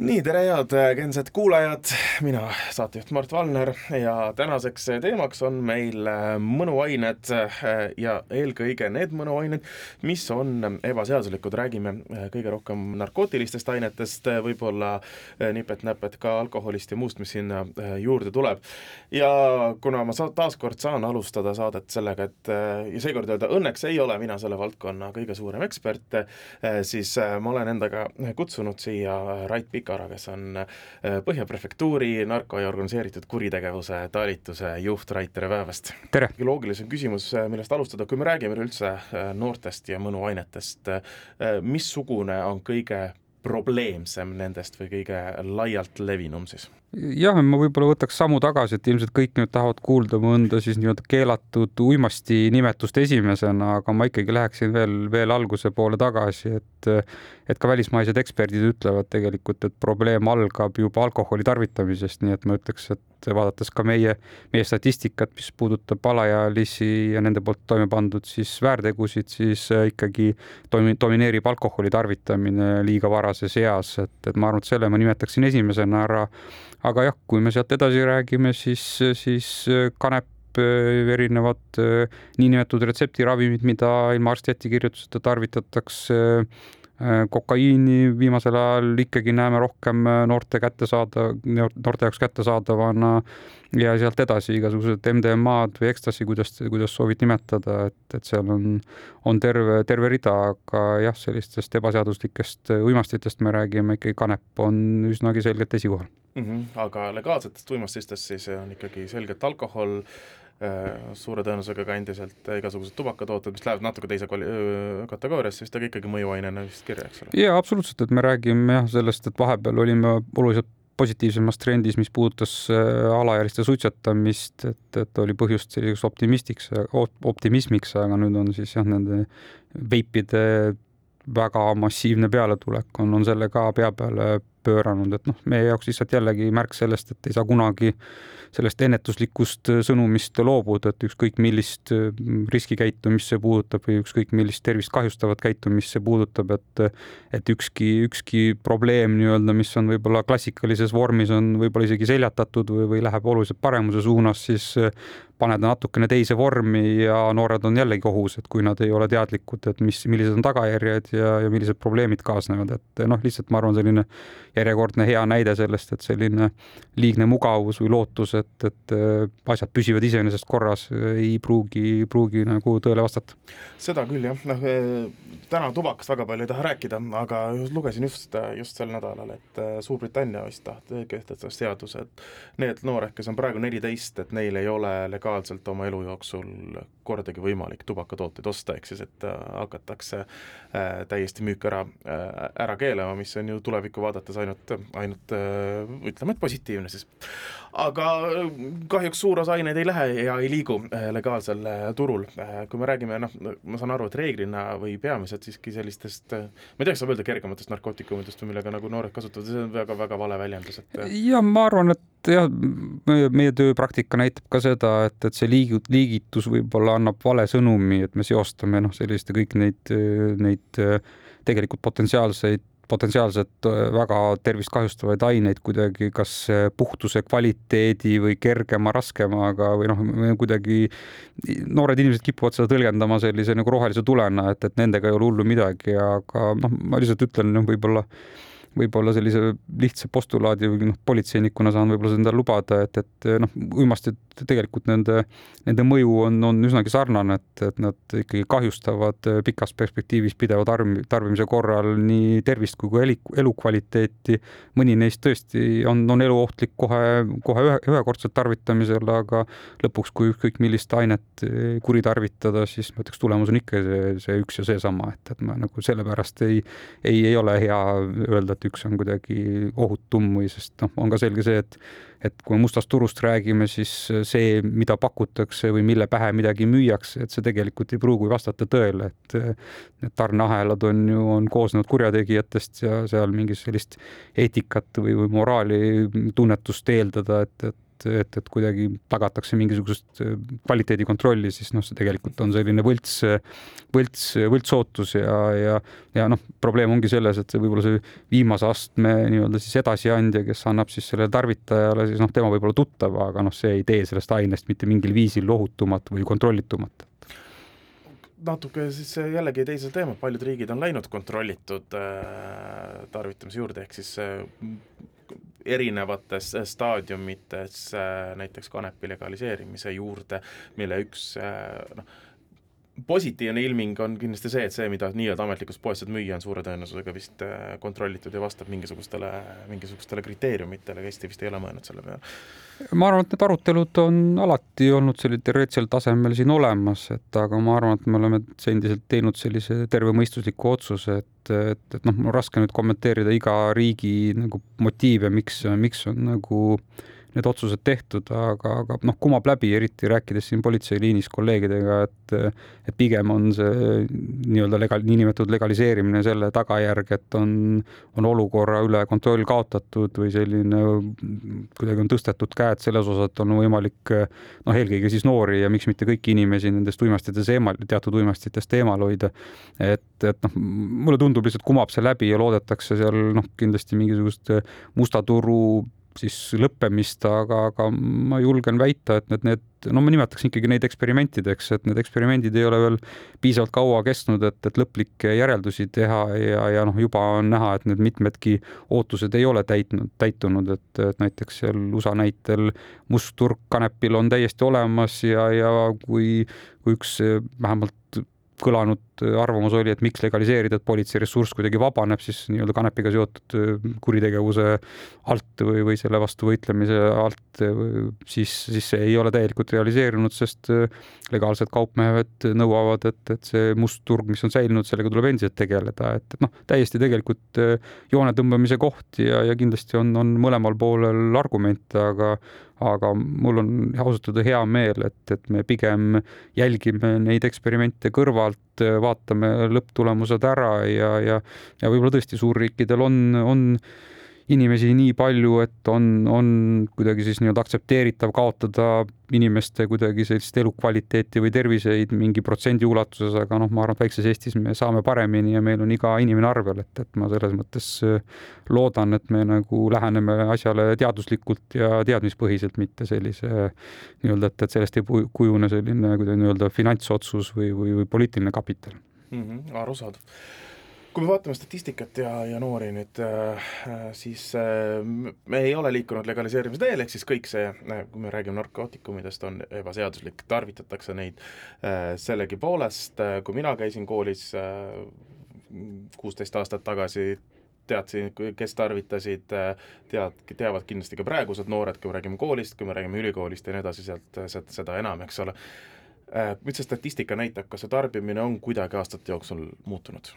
nii, tere, head kensed kuulajad, mina, saatejuht Mart Valner ja tänaseks teemaks on meil mõnuained ja eelkõige need mõnuained, mis on ebaseaduslikud, räägime kõige rohkem narkootilistest ainetest, võib-olla nipet-näpet ka alkoholist ja muust, mis sinna juurde tuleb. ja kuna ma sa-, taaskord saan alustada saadet sellega, et ja seekord öelda, õnneks ei ole mina selle valdkonna kõige suurem ekspert, siis ma olen endaga kutsunud siia Rait Pika, Pikara, kes on äh, Põhja prefektuuri narko- ja organiseeritud kuritegevuse talituse juht, Rait, tere päevast! loogilisem küsimus, äh, millest alustada, kui me räägime üleüldse äh, noortest ja mõnuainetest, missugune on kõige probleemsem nendest või kõige laialt levinum siis? Jah, ma võib-olla võtaks sammu tagasi, et ilmselt kõik nüüd tahavad kuulda mõnda siis nii-öelda keelatud uimasti nimetust esimesena, aga ma ikkagi läheksin veel, veel alguse poole tagasi, et et ka välismaised eksperdid ütlevad tegelikult, et probleem algab juba alkoholi tarvitamisest, nii et ma ütleks, et vaadates ka meie, meie statistikat, mis puudutab alaealisi ja nende poolt toime pandud siis väärtegusid, siis ikkagi toimi-, domineerib alkoholi tarvitamine liiga varases eas, et, et ma arvan, et selle ma nimetaksin esimesena ära aga jah, kui me sealt edasi räägime, siis, siis äh, kanep äh, erinevad äh, niinimetatud retseptiravimid, mida ilma arsti ettekirjutuseta tarvitatakse, kokaiini viimasel ajal ikkagi näeme rohkem noorte kättesaadav, noorte jaoks kättesaadavana ja sealt edasi igasugused MDMA-d või ekstasi, kuidas, kuidas soovid nimetada, et, et seal on, on terve, terve rida, aga jah, sellistest ebaseaduslikest uimastitest me räägime, ikkagi kanep on üsnagi selgelt esikohal mm. -hmm. aga legaalsetest uimastistest siis on ikkagi selgelt alkohol, äh, suure tõenäosusega ka endiselt igasugused tubakatooted, mis lähevad natuke teise kvali-, kategooriasse, vist aga ikkagi mõjuainena vist kirja, eks ole? jaa, absoluutselt, et me räägime jah sellest, et vahepeal olime oluliselt positiivsemas trendis, mis puudutas äh, alaealiste suitsetamist, et, et oli põhjust selliseks optimistiks, optimismiks, aga nüüd on siis jah, nende veipide väga massiivne pealetulek on, on selle ka pea peale pööranud, et noh, meie jaoks lihtsalt jällegi märk sellest, et ei saa kunagi sellest ennetuslikust sõnumist loobuda, et ükskõik millist mm, riskikäitumist see puudutab või ükskõik millist tervist kahjustavat käitumist see puudutab, et et ükski, ükski probleem nii-öelda, mis on võib-olla klassikalises vormis, on võib-olla isegi seljatatud või, või läheb oluliselt paremuse suunas, siis paneda natukene teise vormi ja noored on jällegi ohus, et kui nad ei ole teadlikud, et mis, millised on tagajärjed ja, ja millised probleemid kaasnevad, et noh, lihtsalt ma arvan, selline järjekordne hea näide sellest, et selline liigne mugavus või lootus, et, et asjad püsivad iseenesest korras, ei pruugi, pruugi nagu tõele vastata. seda küll jah, noh täna tubakast väga palju ei taha rääkida, aga lugesin just, just sel nädalal, et Suurbritannia vist tahtis kehtestada seaduse, et need noored, kes on praegu neliteist, et neil ei ole legaalselt oma elu jooksul kordagi võimalik tubakatooteid osta, ehk siis et äh, hakatakse äh, täiesti müük ära, äh, ära keelama, mis on ju tulevikku vaadates ainult, ainult ütleme, et positiivne siis. aga kahjuks suur osa aineid ei lähe ja ei liigu legaalsel turul, kui me räägime, noh, ma saan aru, et reeglina või peamiselt siiski sellistest, ma ei tea, kas saab öelda kergematest narkootikumidest või millega nagu noored kasutavad, see on väga-väga vale väljendus, et ja ma arvan, et jah, meie tööpraktika näitab ka seda, et, et see liigut-, liigitus võib-olla annab vale sõnumi, et me seostame noh, selliste kõik neid, neid tegelikult potentsiaalseid potentsiaalselt väga tervist kahjustavaid aineid kuidagi kas puhtuse kvaliteedi või kergema, raskemaga või noh, kuidagi noored inimesed kipuvad seda tõlgendama sellise nagu rohelise tulena, et, et nendega ei ole hullu midagi, aga noh, ma lihtsalt ütlen, noh, võib-olla võib-olla sellise lihtsa postulaadi või noh, politseinikuna saan võib-olla seda lubada, et, et noh, uimastid tegelikult nende, nende mõju on, on üsnagi sarnane, et, et nad ikkagi kahjustavad pikas perspektiivis pideva tarb-, tarbimise korral nii tervist kui ka elukvaliteeti. mõni neist tõesti on, on eluohtlik kohe, kohe ühe, ühekordselt tarvitamisel, aga lõpuks, kui ükskõik millist ainet kuritarvitada, siis ma ütleks, tulemus on ikka see, see üks ja seesama, et, et ma nagu sellepärast ei, ei, ei ole hea öelda, et üks on kuidagi ohutum või sest noh, on ka selge see, et et kui mustast turust räägime, siis see, mida pakutakse või mille pähe midagi müüakse, et see tegelikult ei pruugi vastata tõele, et need tarneahelad on ju, on koosnenud kurjategijatest ja seal mingit sellist eetikat või, või moraali tunnetust eeldada, et, et et, et kuidagi tagatakse mingisugust äh, kvaliteedikontrolli, siis noh, see tegelikult on selline võlts, võlts, võltsootus ja, ja, ja noh, probleem ongi selles, et see võib-olla see viimase astme nii-öelda siis edasiandja, kes annab siis sellele tarvitajale, siis noh, tema võib olla tuttav, aga noh, see ei tee sellest ainest mitte mingil viisil ohutumat või kontrollitumat. Natuke siis jällegi teisel teemal, paljud riigid on läinud kontrollitud äh, tarvitamise juurde, ehk siis äh, erinevates staadiumites äh, näiteks kanepi legaliseerimise juurde, mille üks äh, noh, positiivne ilming on kindlasti see, et see, mida nii-öelda ametlikus poes saad müüa, on suure tõenäosusega vist äh, kontrollitud ja vastab mingisugustele, mingisugustele kriteeriumitele, Eesti vist ei ole mõelnud selle peale. ma arvan, et need arutelud on alati olnud sellisel teoreetilisel tasemel siin olemas, et aga ma arvan, et me oleme endiselt teinud sellise tervemõistusliku otsuse, et, et, et noh, mul on raske nüüd kommenteerida iga riigi nagu motiive, miks, miks on nagu äh, need otsused tehtud, aga, aga noh, kumab läbi, eriti rääkides siin politseiliinis kolleegidega, et et pigem on see nii-öelda legal, niinimetatud legaliseerimine selle tagajärg, et on, on olukorra üle kontroll kaotatud või selline kuidagi on tõstetud käed selles osas, et on võimalik noh, eelkõige siis noori ja miks mitte kõiki inimesi nendest uimastitest eemal, teatud uimastitest eemal hoida. et, et noh, mulle tundub lihtsalt kumab see läbi ja loodetakse seal noh, kindlasti mingisugust musta turu siis lõppemist, aga, aga ma julgen väita, et need, need, no ma nimetaks ikkagi neid eksperimentideks, et need eksperimendid ei ole veel piisavalt kaua kestnud, et, et lõplikke järeldusi teha ja, ja noh, juba on näha, et need mitmedki ootused ei ole täitnud, täitunud, et, et näiteks seal USA näitel must turg kanepil on täiesti olemas ja, ja kui, kui üks vähemalt kõlanud arvamus oli, et miks legaliseerida, et politsei ressurss kuidagi vabaneb siis nii-öelda kanepiga seotud äh, kuritegevuse alt või, või selle vastu võitlemise alt, siis, siis see ei ole täielikult realiseerunud, sest äh, legaalsed kaupmehed nõuavad, et, et see must turg, mis on säilinud, sellega tuleb endiselt tegeleda, et, et noh, täiesti tegelikult äh, joone tõmbamise koht ja, ja kindlasti on, on mõlemal poolel argumente, aga aga mul on ausalt öelda hea meel, et, et me pigem jälgime neid eksperimente kõrvalt, vaatame lõpptulemused ära ja, ja, ja võib-olla tõesti suurriikidel on, on inimesi nii palju, et on, on kuidagi siis nii-öelda aktsepteeritav kaotada inimeste kuidagi sellist elukvaliteeti või terviseid mingi protsendi ulatuses, aga noh, ma arvan, et väikses Eestis me saame paremini ja meil on iga inimene arvel, et, et ma selles mõttes äh, loodan, et me nagu läheneme asjale teaduslikult ja teadmispõhiselt, mitte sellise nii-öelda, et, et sellest ei kujune selline kuidagi nii-öelda finantsotsus või, või, või poliitiline kapital mm. -hmm, arusaadav kui me vaatame statistikat ja, ja noori nüüd äh,, siis äh, me ei ole liikunud legaliseerimise teel, ehk siis kõik see äh,, kui me räägime narkootikumidest, on ebaseaduslik, tarvitatakse neid sellegipoolest kui mina käisin koolis kuusteist aastat tagasi, teadsin, kes tarvitasid, tead, teavad kindlasti ka praegused noored, kui me räägime koolist, kui me räägime ülikoolist ja nii edasi, sealt, seda enam, eks ole. Mis see statistika näitab, kas see tarbimine on kuidagi aastate jooksul muutunud?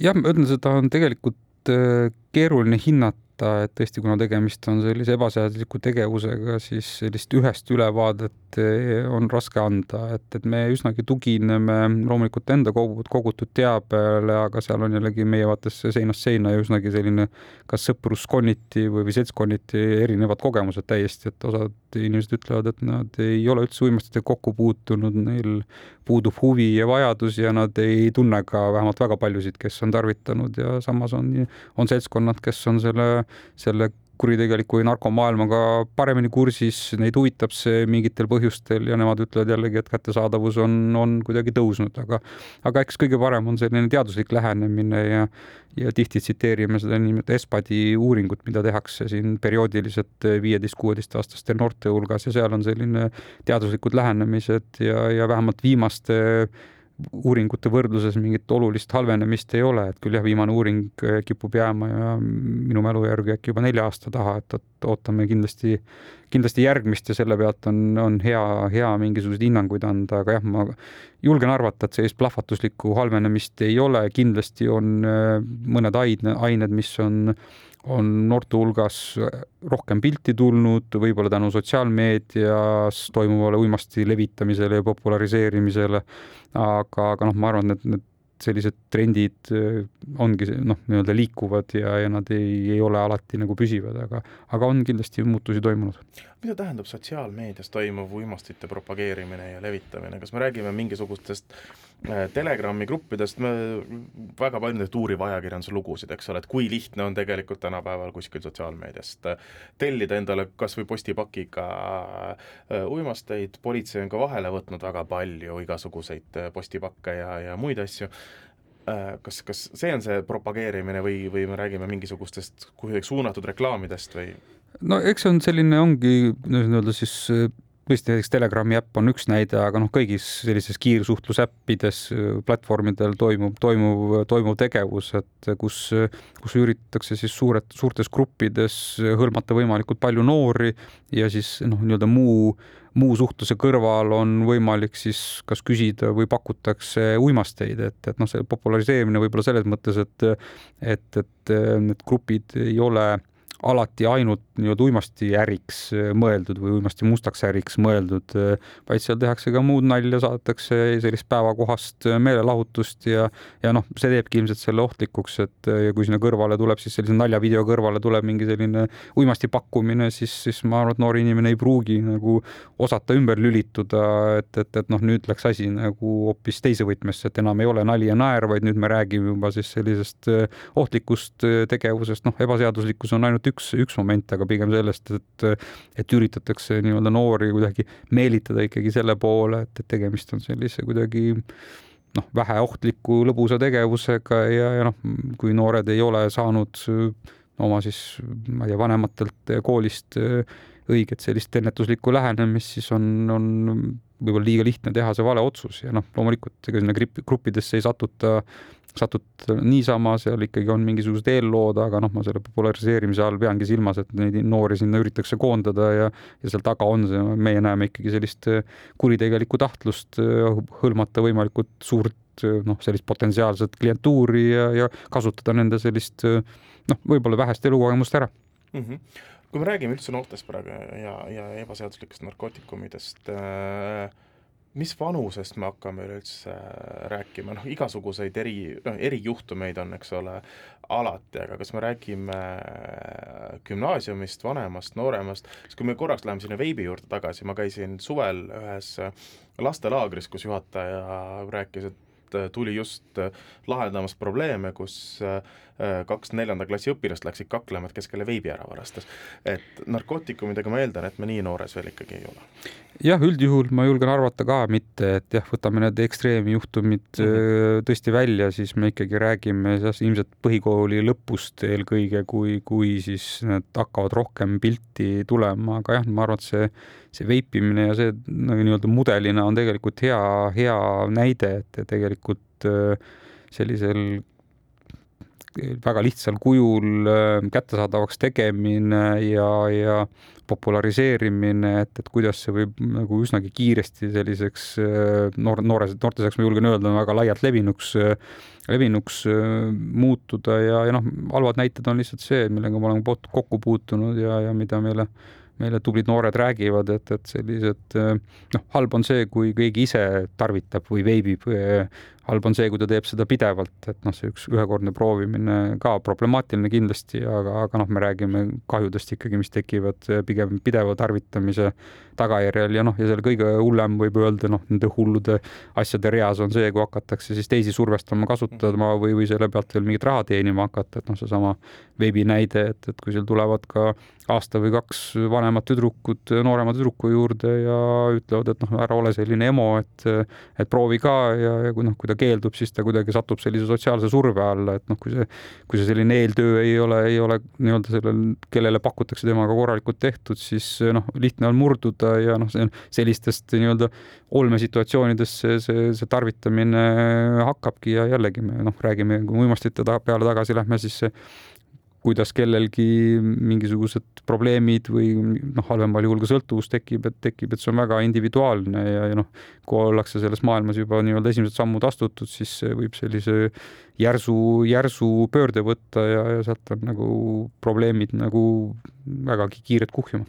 Jah, ma ütlen, seda on tegelikult äh, keeruline hinnata, et tõesti, kuna tegemist on sellise ebaseadusliku tegevusega, siis sellist ühest ülevaadet äh, on raske anda, et, et me üsnagi tugineme loomulikult enda kogutud, teabele, aga seal on jällegi meie vaates seinast seina ja üsnagi selline kas sõpruskonniti või, või seltskonniti erinevad kogemused täiesti, et osad inimesed ütlevad, et nad ei ole üldse uimastitega kokku puutunud, neil puudub huvi ja vajadus ja nad ei tunne ka vähemalt väga paljusid, kes on tarvitanud ja samas on, on seltskonnad, kes on selle, selle kuritegeliku või narkomaailmaga paremini kursis, neid huvitab see mingitel põhjustel ja nemad ütlevad jällegi, et kättesaadavus on, on kuidagi tõusnud, aga aga eks kõige parem on selline teaduslik lähenemine ja ja tihti tsiteerime seda niinimetatud ESPAD-i uuringut, mida tehakse siin perioodiliselt viieteist-kuueteistaastaste noorte hulgas ja seal on selline teaduslikud lähenemised ja, ja vähemalt viimaste uuringute võrdluses mingit olulist halvenemist ei ole, et küll jah, viimane uuring äh, kipub jääma ja minu mälu järgi äkki juba nelja aasta taha, et, et ootame kindlasti, kindlasti järgmist ja selle pealt on, on hea, hea mingisuguseid hinnanguid anda, aga jah, ma julgen arvata, et sellist plahvatuslikku halvenemist ei ole, kindlasti on äh, mõned aine, ained, mis on on noorte hulgas rohkem pilti tulnud, võib-olla tänu sotsiaalmeedias toimuvale uimasti levitamisele ja populariseerimisele aga, aga noh, ma arvan, et need sellised trendid äh, ongi noh, nii-öelda liikuvad ja, ja nad ei, ei ole alati nagu püsivad, aga, aga on kindlasti muutusi toimunud. mida tähendab sotsiaalmeedias toimuv uimastite propageerimine ja levitamine, kas me räägime mingisugustest Telegrami gruppidest, me väga palju neid uuriva ajakirjanduse lugusid, eks ole, et kui lihtne on tegelikult tänapäeval kuskil sotsiaalmeediast äh, tellida endale kas või postipakiga uimasteid, politsei on ka vahele võtnud väga palju igasuguseid postipakke ja, ja muid asju Äh, kas, kas see on see propageerimine või, või me räägime mingisugustest kuidagi suunatud reklaamidest või? no eks see on selline, ongi nii-öelda siis tõesti näiteks Telegrami äpp on üks näide, aga noh, kõigis sellises kiirsuhtlusäppides platvormidel toimub, toimuv, toimuv tegevus, et kus, kus üritatakse siis suured, suurtes gruppides hõlmata võimalikult palju noori ja siis noh, nii-öelda muu, muu suhtluse kõrval on võimalik siis kas küsida või pakutakse uimasteid, et, et noh, see populariseerimine võib-olla selles mõttes, et et, et need grupid ei ole alati ainult nii-öelda uimastiäriks äh, mõeldud või uimasti mustaks äriks mõeldud, äh, vaid seal tehakse ka muud nalja, saadetakse sellist päevakohast äh, meelelahutust ja, ja noh, see teebki ilmselt selle ohtlikuks, et kui sinna kõrvale tuleb siis sellise naljavideo kõrvale tuleb mingi selline uimasti pakkumine, siis, siis ma arvan, et noor inimene ei pruugi nagu osata ümber lülituda, et, et, et noh, nüüd läks asi nagu hoopis teise võtmesse, et enam ei ole nali ja naer, vaid nüüd me räägime juba siis sellisest ohtlikust tegevusest, noh, ebaseaduslikkus on ainult üks üks, üks moment, aga pigem sellest, et, et üritatakse nii-öelda noori kuidagi meelitada ikkagi selle poole, et, et tegemist on sellise kuidagi noh, väheohtliku lõbusa tegevusega ja, ja noh, kui noored ei ole saanud oma siis, ma ei tea, vanematelt koolist õiget sellist ennetuslikku lähenemist, siis on, on võib-olla liiga lihtne teha see vale otsus ja noh, loomulikult ega sinna gruppidesse ei satuta satud niisama, seal ikkagi on mingisugused eellood, aga noh, ma selle populariseerimise all peangi silmas, et neid noori sinna üritatakse koondada ja ja seal taga on see, meie näeme ikkagi sellist kuritegelikku tahtlust hõlmata võimalikult suurt noh, sellist potentsiaalset klientuuri ja, ja kasutada nende sellist noh, võib-olla vähest elukogemust ära mm. -hmm. kui me räägime üldse noortest praegu ja, ja ebaseaduslikest narkootikumidest äh,, mis vanusest me hakkame üleüldse äh, rääkima, noh, igasuguseid eri, noh, erijuhtumeid on, eks ole, alati, aga kas me räägime äh, gümnaasiumist, vanemast, nooremast, siis kui me korraks läheme sinna veebi juurde tagasi, ma käisin suvel ühes äh, lastelaagris, kus juhataja rääkis, et tuli just lahendamas probleeme, kus kaks neljanda klassi õpilast läksid kaklema, et kes kelle veebi ära varastas. et narkootikumidega ma eeldan, et me nii noores veel ikkagi ei ole jah, üldjuhul ma julgen arvata ka mitte, et jah, võtame need ekstreemjuhtumid mm -hmm. tõesti välja, siis me ikkagi räägime ilmselt põhikooli lõpust eelkõige, kui, kui siis need hakkavad rohkem pilti tulema, aga jah, ma arvan, et see, see veipimine ja see nagu nii-öelda mudelina on tegelikult hea, hea näide, et tegelikult sellisel väga lihtsal kujul kättesaadavaks tegemine ja, ja populariseerimine, et, et kuidas see võib nagu üsnagi kiiresti selliseks äh, noor, noore, noorte seas ma julgen öelda, väga laialt levinuks, äh, levinuks äh, muutuda ja, ja noh, halvad näited on lihtsalt see, millega ma olen kokku puutunud ja, ja mida meile meile tublid noored räägivad, et, et sellised noh, halb on see, kui keegi ise tarvitab või veebib halb on see, kui ta teeb seda pidevalt, et noh, see üks ühekordne proovimine ka problemaatiline kindlasti, aga, aga noh, me räägime kahjudest ikkagi, mis tekivad pigem pideva tarvitamise tagajärjel ja noh, ja selle kõige hullem võib öelda noh, nende hullude asjade reas on see, kui hakatakse siis teisi survestama, kasutama või, või selle pealt veel mingit raha teenima hakata, et noh, seesama veebi näide, et, et kui seal tulevad ka aasta või kaks vanemad tüdrukud noorema tüdruku juurde ja ütlevad, et noh, ära ole selline emo, et, et proovi ka ja, ja kui noh, kui ta ta keeldub, siis ta kuidagi satub sellise sotsiaalse surve alla, et noh, kui see, kui see selline eeltöö ei ole, ei ole nii-öelda sellel, kellele pakutakse temaga korralikult tehtud, siis noh, lihtne on murduda ja noh, see on sellistest nii-öelda olmesituatsioonidest see, see, see tarvitamine hakkabki ja jällegi me noh, räägime, kui uimastite peale tagasi lähme, siis see kuidas kellelgi mingisugused probleemid või noh, halvemal juhul ka sõltuvus tekib, et tekib, et see on väga individuaalne ja, ja noh, kui ollakse selles maailmas juba nii-öelda esimesed sammud astutud, siis võib sellise järsu, järsu pöörde võtta ja, ja sealt on nagu probleemid nagu vägagi kiired kuhjuma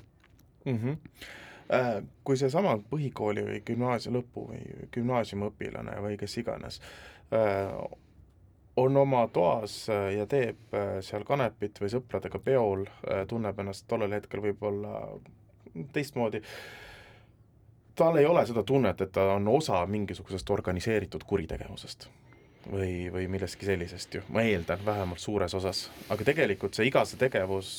mm. -hmm. kui seesama põhikooli või gümnaasiumi lõpu või gümnaasiumiõpilane või kes iganes äh, on oma toas äh, ja teeb äh, seal kanepit või sõpradega peol, äh, tunneb ennast tollel hetkel võib-olla teistmoodi, tal ei ole seda tunnet, et ta on osa mingisugusest organiseeritud kuritegevusest või, või millestki sellisest ju, ma eeldan, vähemalt suures osas. aga tegelikult see iga see tegevus,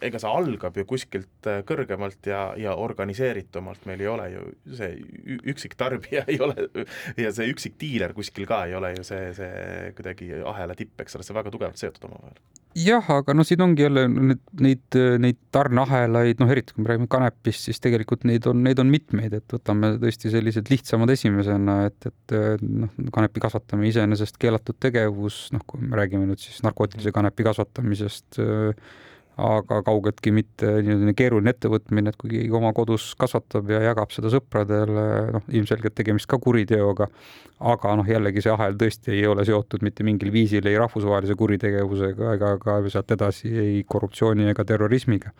ega see algab ju kuskilt äh, kõrgemalt ja, ja organiseeritumalt, meil ei ole ju. See üksik tarbija ei ole ja see üksik diiler kuskil ka ei ole ju see, see kuidagi ahela tipp, eks ole, see väga tugevalt seotud omavahel. Jah, aga noh, siin ongi jälle need, neid, neid tarneahelaid, noh, eriti kui me räägime kanepist, siis tegelikult neid on, neid on mitmeid, et võtame tõesti sellised lihtsamad esimesena, et, et noh, kanepi kasvatamine iseenesest keelatud tegevus, noh, kui me räägime nüüd siis narkootilise kanepi kasvatamisest äh, aga kaugeltki mitte niisugune keeruline ettevõtmine, et kui keegi oma kodus kasvatab ja jagab seda sõpradele, noh, ilmselgelt tegemist ka kuriteoga, aga noh, jällegi see ahel tõesti ei ole seotud mitte mingil viisil ei rahvusvahelise kuritegevusega ega ka sealt edasi ei korruptsiooni ega terrorismiga.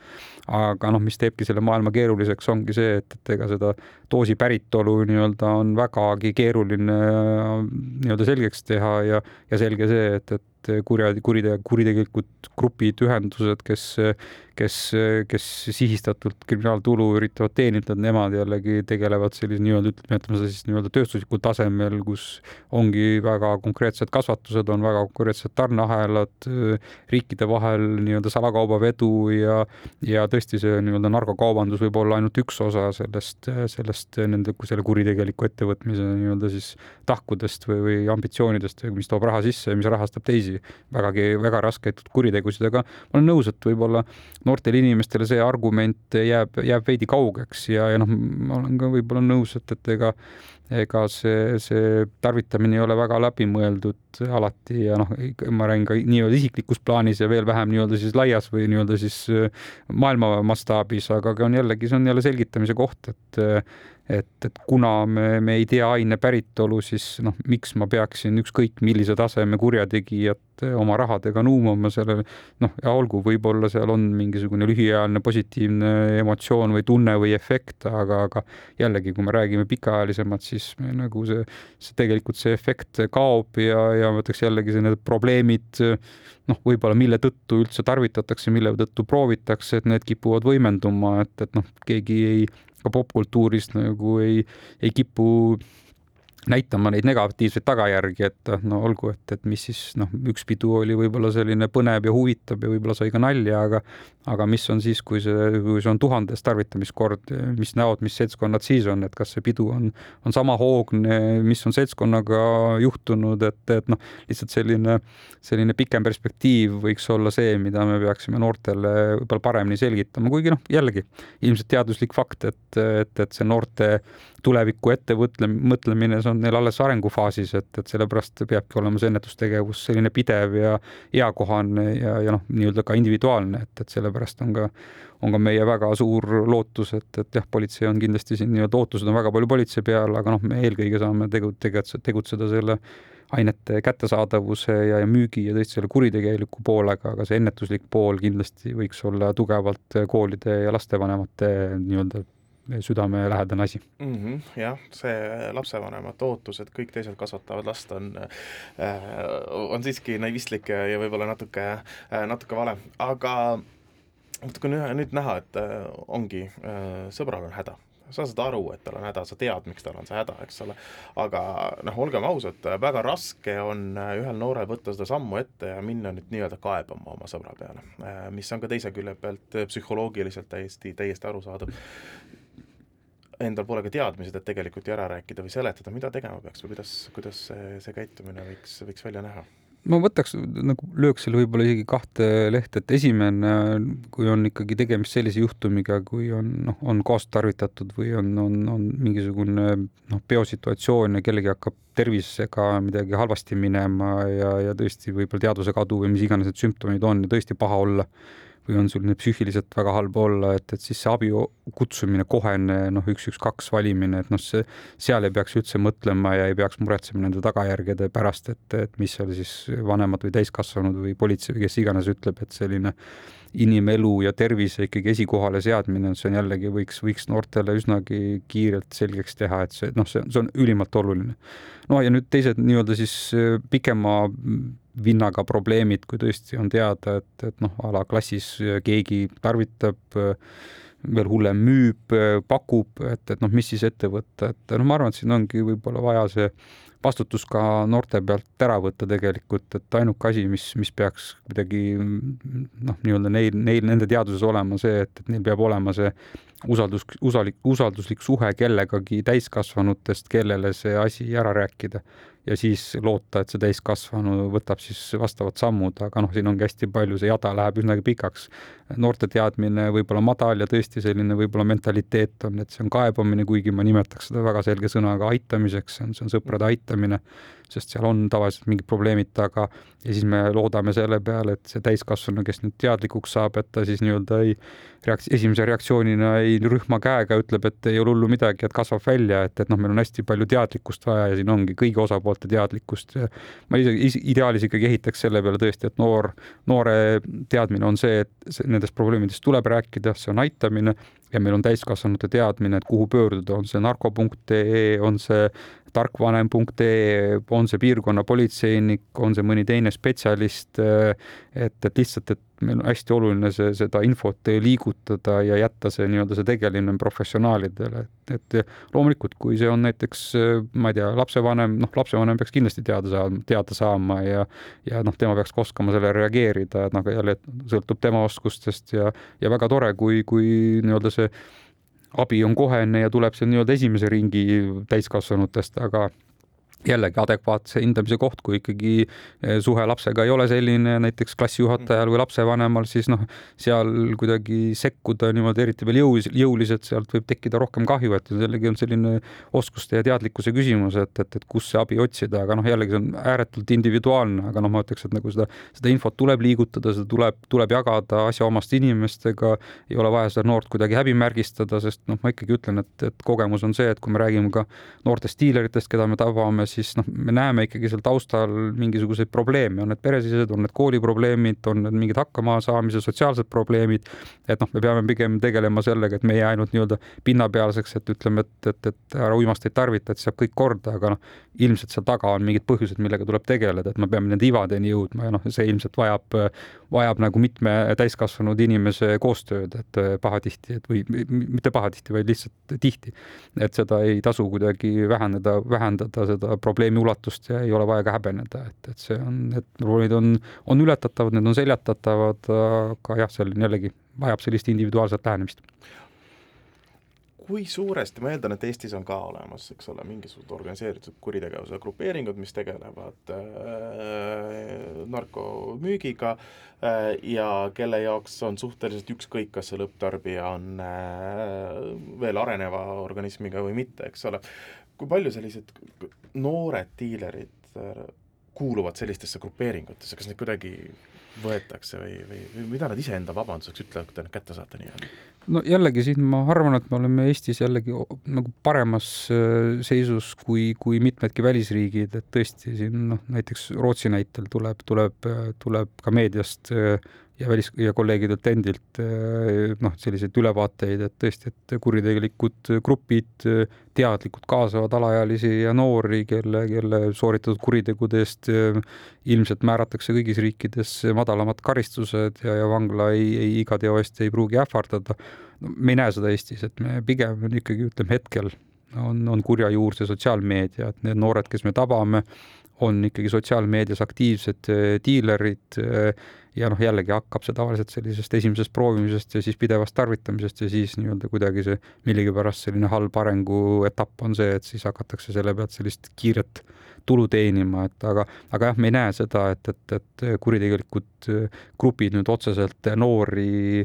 aga noh, mis teebki selle maailma keeruliseks, ongi see, et, et ega seda doosi päritolu nii-öelda on vägagi keeruline nii-öelda selgeks teha ja, ja selge see, et, et kurja, kuriteo, kuritegelikud grupid, ühendused, kes, kes, kes sihistatult kriminaaltulu üritavad teenida, nemad jällegi tegelevad sellise nii-öelda, ütleme seda siis nii-öelda tööstuslikul tasemel, kus ongi väga konkreetsed kasvatused, on väga konkreetsed tarneahelad riikide vahel nii-öelda salakaubavedu ja, ja tõesti see nii-öelda narkokaubandus võib olla ainult üks osa sellest, sellest nende, selle kuritegeliku ettevõtmise nii-öelda siis tahkudest või, või ambitsioonidest, mis toob raha sisse ja mis rahastab teisi vägagi, väga raskeid kuritegusid, aga ma olen nõus, et võib-olla noortele inimestele see argument jääb, jääb veidi kaugeks ja, ja noh, ma olen ka võib-olla nõus, et, et ega ega see, see tarvitamine ei ole väga läbimõeldud alati ja noh, ma räägin ka nii-öelda isiklikus plaanis ja veel vähem nii-öelda siis laias või nii-öelda siis maailma mastaabis, aga on jällegi, see on jälle selgitamise koht, et et, et kuna me, me ei tea aine päritolu, siis noh, miks ma peaksin ükskõik millise taseme kurjategijat oma rahadega nuumama sellele, noh, ja olgu, võib-olla seal on mingisugune lühiajaline positiivne emotsioon või tunne või efekt, aga, aga jällegi, kui me räägime pikaajalisemalt, siis me, nagu see, see tegelikult see efekt kaob ja, ja ma ütleks jällegi need probleemid, noh, võib-olla mille tõttu üldse tarvitatakse, mille tõttu proovitakse, et need kipuvad võimenduma, et, et noh, keegi ei ka popkultuuris nagu ei, ei kipu näitama neid negatiivseid tagajärgi, et no olgu, et, et mis siis noh, üks pidu oli võib-olla selline põnev ja huvitav ja võib-olla sai ka nalja, aga aga mis on siis, kui see, kui see on tuhandes tarvitamiskord, mis näod, mis seltskonnad siis on, et kas see pidu on, on sama hoogne, mis on seltskonnaga juhtunud, et, et noh, lihtsalt selline, selline pikem perspektiiv võiks olla see, mida me peaksime noortele võib-olla paremini selgitama, kuigi noh, jällegi ilmselt teaduslik fakt, et, et, et see noorte tuleviku ettevõtle-, mõtlemine, see on neil alles arengufaasis, et, et sellepärast peabki olema see ennetustegevus selline pidev ja eakohane ja, ja noh, nii-öelda ka individuaalne, et, et sellepärast on ka, on ka meie väga suur lootus, et, et jah, politsei on kindlasti siin nii-öelda ootused on väga palju politsei peal, aga noh, me eelkõige saame tegu-, tegutseda, tegutseda selle ainete kättesaadavuse ja, ja müügi ja tõesti selle kuritegeliku poolega, aga see ennetuslik pool kindlasti võiks olla tugevalt koolide ja lastevanemate nii-öelda südamelähedane asi. Mm. -hmm, jah, see lapsevanemate ootus, et kõik teised kasvatavad last, on äh,, on siiski naivistlik ja, ja võib-olla natuke äh,, natuke vale, aga kui nüüd näha, et äh, ongi äh,, sõbral on häda, sa saad aru, et tal on häda, sa tead, miks tal on see häda, eks ole, aga noh, olgem ausad, väga raske on äh, ühel noorel võtta seda sammu ette ja minna nüüd nii-öelda kaebama oma sõbra peale, äh, mis on ka teise külje pealt psühholoogiliselt täiesti, täiesti arusaadav endal pole ka teadmised, et tegelikult ju ära rääkida või seletada, mida tegema peaks või kuidas, kuidas see, see käitumine võiks, võiks välja näha? Ma võtaks nagu, lööks selle võib-olla isegi kahte lehte, et esimene, kui on ikkagi tegemist sellise juhtumiga, kui on noh, on kaastarvitatud või on, on, on mingisugune noh, peosituatsioon ja kellegi hakkab tervisega midagi halvasti minema ja, ja tõesti võib-olla teadvuse kadu või mis iganes need sümptomid on ja tõesti paha olla või on sul nüüd psüühiliselt väga halb olla, et, et siis see abi kutsumine, kohene noh, üks, üks, kaks valimine, et noh, see, seal ei peaks üldse mõtlema ja ei peaks muretsema nende tagajärgede pärast, et, et mis seal siis vanemad või täiskasvanud või politsei või kes iganes ütleb, et selline inimelu ja tervise ikkagi esikohale seadmine, see on jällegi, võiks, võiks noortele üsnagi kiirelt selgeks teha, et see noh, see, see on ülimalt oluline. no ja nüüd teised nii-öelda siis pikema vinnaga probleemid, kui tõesti on teada, et, et noh, a la klassis keegi tarvitab, veel hullem müüb, pakub, et, et noh, mis siis ette võtta, et noh, ma arvan, et siin ongi võib-olla vaja see vastutus ka noorte pealt ära võtta tegelikult, et ainuke asi, mis, mis peaks kuidagi noh, nii-öelda neil, neil, nende teadvuses olema see, et, et neil peab olema see usaldus, usalik, usalduslik suhe kellegagi täiskasvanutest, kellele see asi ära rääkida ja siis loota, et see täiskasvanu võtab siis vastavad sammud, aga noh, siin ongi hästi palju, see jada läheb üsnagi pikaks. noorte teadmine võib-olla madal ja tõesti selline võib-olla mentaliteet on, et see on kaebamine, kuigi ma nimetaks seda väga selge sõnaga aitamiseks, see on, see on sõprade aitamine sest seal on tavaliselt mingid probleemid taga ja siis me loodame selle peale, et see täiskasvanu, kes nüüd teadlikuks saab, et ta siis nii-öelda ei reaks-, esimese reaktsioonina ei rühma käega, ütleb, et ei ole hullu midagi, et kasvab välja, et, et noh, meil on hästi palju teadlikkust vaja ja siin ongi kõigi osapoolte teadlikkust. ma isegi ideaalis ikkagi ehitaks selle peale tõesti, et noor, noore teadmine on see, et nendest probleemidest tuleb rääkida, see on aitamine ja meil on täiskasvanute teadmine, et kuhu pöörduda, on see narko.ee, on see tarkvanem.ee, on see piirkonna politseinik, on see mõni teine spetsialist, et, et lihtsalt, et meil on hästi oluline see, seda infot liigutada ja jätta see nii-öelda see tegeline professionaalidele, et, et loomulikult, kui see on näiteks, ma ei tea, lapsevanem, noh, lapsevanem peaks kindlasti teada saama, teada saama ja ja noh, tema peaks ka oskama sellele reageerida, et noh, jälle sõltub tema oskustest ja, ja väga tore, kui, kui nii-öelda see abi on kohene ja tuleb see nii-öelda esimese ringi täiskasvanutest, aga jällegi adekvaatse hindamise koht, kui ikkagi eh, suhe lapsega ei ole selline näiteks klassijuhatajal või lapsevanemal, siis noh, seal kuidagi sekkuda niimoodi eriti veel jõus, jõuliselt, sealt võib tekkida rohkem kahju, et jällegi on selline oskuste ja teadlikkuse küsimus, et, et, et kus see abi otsida, aga noh, jällegi see on ääretult individuaalne, aga noh, ma ütleks, et nagu seda, seda infot tuleb liigutada, seda tuleb, tuleb jagada asjaomaste inimestega, ei ole vaja seda noort kuidagi häbimärgistada, sest noh, ma ikkagi ütlen, et, et kogemus on see, et kui me räägime ka noortest diileritest, keda me tabame, siis noh, me näeme ikkagi seal taustal mingisuguseid probleeme, on need peresisesed, on need kooliprobleemid, on need mingid hakkamasaamise sotsiaalsed probleemid. et noh, me peame pigem tegelema sellega, et me ei jää ainult nii-öelda pinnapealseks, et ütleme, et, et, et ära uimasteid tarvita, et saab kõik korda, aga noh, ilmselt seal taga on mingid põhjused, millega tuleb tegeleda, et me peame nende ivadeni jõudma ja noh, see ilmselt vajab, vajab nagu mitme täiskasvanud inimese koostööd, et pahatihti, et või mitte pahatihti, vaid lihtsalt tihti. et seda ei tasu kuidagi vähendada, vähendada seda probleemi ulatust ja ei ole vaja ka häbeneda, et, et see on, need probleemid on, on ületatavad, need on seljatatavad, aga jah, seal jällegi vajab sellist individuaalset lähenemist kui suuresti, ma eeldan, et Eestis on ka olemas, eks ole, mingisugused organiseeritud kuritegevuse grupeeringud, mis tegelevad äh, narkomüügiga äh, ja kelle jaoks on suhteliselt ükskõik, kas see lõpptarbija on äh, veel areneva organismiga või mitte, eks ole. Kui palju sellised noored diilerid äh, kuuluvad sellistesse grupeeringutesse, kas neid kuidagi võetakse või, või, või mida nad iseenda vabanduseks ütlevad, kui te need kätte saate nii-öelda? no jällegi siin ma arvan, et me oleme Eestis jällegi nagu paremas äh, seisus kui, kui mitmedki välisriigid, et tõesti siin noh, näiteks Rootsi näitel tuleb, tuleb, tuleb ka meediast äh, ja välis- ja kolleegidelt endilt eh, noh, selliseid ülevaateid, et tõesti, et kuritegelikud grupid teadlikult kaasavad alaealisi ja noori, kelle, kelle sooritatud kuritegude eest eh, ilmselt määratakse kõigis riikides madalamad karistused ja, ja vangla ei, ei, iga teo eest ei pruugi ähvardada. no me ei näe seda Eestis, et me pigem ikkagi ütleme hetkel on, on kurja juur see sotsiaalmeedia, et need noored, kes me tabame, on ikkagi sotsiaalmeedias aktiivsed diilerid ja noh, jällegi hakkab see tavaliselt sellisest esimesest proovimisest ja siis pidevast tarvitamisest ja siis nii-öelda kuidagi see millegipärast selline halb arenguetapp on see, et siis hakatakse selle pealt sellist kiiret tulu teenima, et aga, aga jah, me ei näe seda, et, et, et kuritegelikud grupid nüüd otseselt noori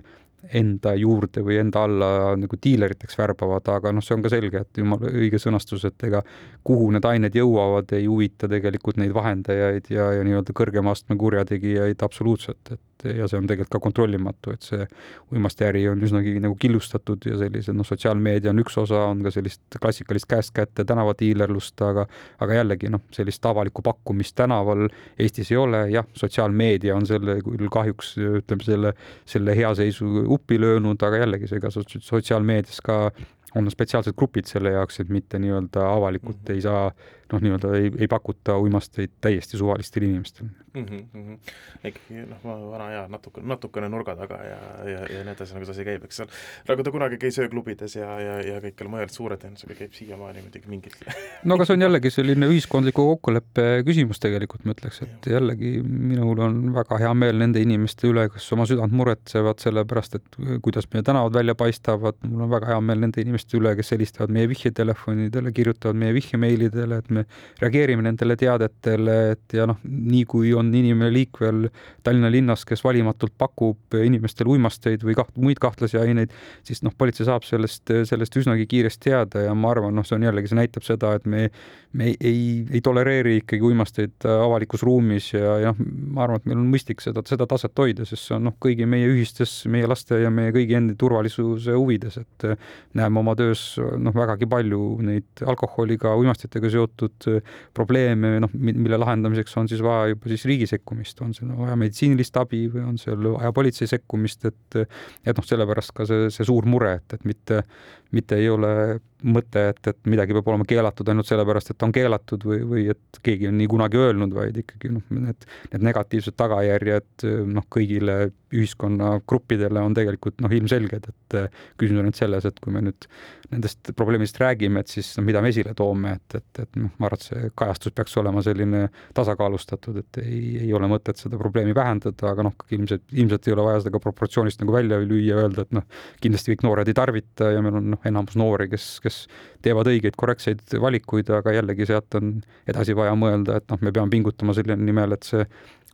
enda juurde või enda alla nagu diileriteks värbavad, aga noh, see on ka selge, et jumala õige sõnastus, et ega kuhu need ained jõuavad, ei huvita tegelikult neid vahendajaid ja, ja nii-öelda kõrgema astme kurjategijaid absoluutselt, et ja see on tegelikult ka kontrollimatu, et see uimastiäri on üsnagi nagu killustatud ja sellised noh, sotsiaalmeedia on üks osa, on ka sellist klassikalist käest kätte tänavadiilerlust, aga aga jällegi noh, sellist avalikku pakkumist tänaval Eestis ei ole, jah, sotsiaalmeedia on selle küll kahjuks ütleme, selle, selle hea seisu uppi löönud, aga jällegi see ka sotsiaalmeedias ka on spetsiaalsed grupid selle jaoks, et mitte nii-öelda avalikult mm -hmm. ei saa noh, nii-öelda ei, ei pakuta uimasteid täiesti suvalistele inimestele mm. -hmm. ikkagi noh, vana hea natuke, natukene nurga taga ja, ja, ja nii edasi, nagu see asi käib, eks seal, nagu ta kunagi käis ööklubides ja, ja, ja kõikjal mujal, suure tõenäosusega käib siiamaani muidugi mingil no aga see on jällegi selline ühiskondliku kokkuleppe küsimus tegelikult, ma ütleks, et jällegi minul on väga hea meel nende inimeste üle, kes oma südant muretsevad selle pärast, et kuidas meie tänavad välja paistavad, mul on väga hea meel nende inimeste üle, kes helistavad meie vihjetelefonidele, kirjutavad meie vihjemeilidele, et me reageerime nendele teadetele, et ja noh, nii kui on inimene liikvel Tallinna linnas, kes valimatult pakub inimestele uimasteid või kaht-, muid kahtlasi aineid, siis noh, politsei saab sellest, sellest üsnagi kiiresti teada ja ma arvan, noh, see on jällegi, see näitab seda, et me, me ei, ei, ei tolereeri ikkagi uimasteid avalikus ruumis ja, ja noh, ma arvan, et meil on mõistlik seda, seda taset hoida, sest see on noh, kõigi meie ühistes, meie laste ja meie kõigi endi turvalisuse huvides, et näeme oma töös noh, vägagi palju neid alkoholiga, uimastitega seotud probleeme, noh, mille lahendamiseks on siis vaja juba siis riigi sekkumist, on seal vaja meditsiinilist abi või on seal vaja politsei sekkumist, et et noh, sellepärast ka see, see suur mure, et, et mitte, mitte ei ole mõte, et, et midagi peab olema keelatud ainult sellepärast, et on keelatud või, või et keegi on nii kunagi öelnud, vaid ikkagi noh, need, need negatiivsed tagajärjed noh, kõigile ühiskonnagruppidele on tegelikult noh, ilmselged, et küsimus on nüüd selles, et kui me nüüd nendest probleemidest räägime, et siis no, mida me esile toome, et, et, et noh, ma arvan, et see kajastus peaks olema selline tasakaalustatud, et ei, ei ole mõtet seda probleemi vähendada, aga noh, ilmselt, ilmselt ei ole vaja seda ka proportsioonist nagu välja lüüa öelda, et noh, kindlasti kõik noored ei tarvita ja meil on noh, enamus noori, kes, kes teevad õigeid, korrektseid valikuid, aga jällegi sealt on edasi vaja mõelda, et noh, me peame pingutama selle nimel, et see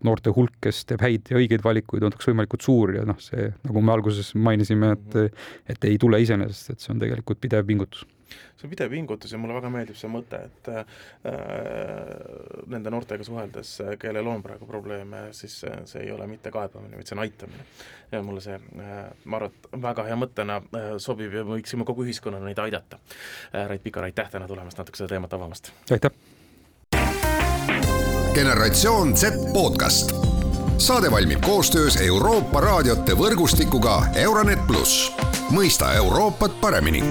noorte hulk, kes teeb häid ja õigeid valikuid, oleks võimalikult suur ja noh, see, nagu me alguses mainisime, et et ei tule iseenesest, et see on tegelikult pidev pingutus see on pidev pingutus ja mulle väga meeldib see mõte, et äh, nende noortega suheldes, kellel on praegu probleeme, siis see, see ei ole mitte kaebamine, vaid see on aitamine. ja mulle see äh,, ma arvan, et väga hea mõttena äh, sobib ja me võiksime kogu ühiskonnana neid aidata äh,. Rait Pikar, aitäh täna tulemast natuke seda teemat avamast! aitäh! generatsioon Z podcast. saade valmib koostöös Euroopa raadiote võrgustikuga Euronet pluss, mõista Euroopat paremini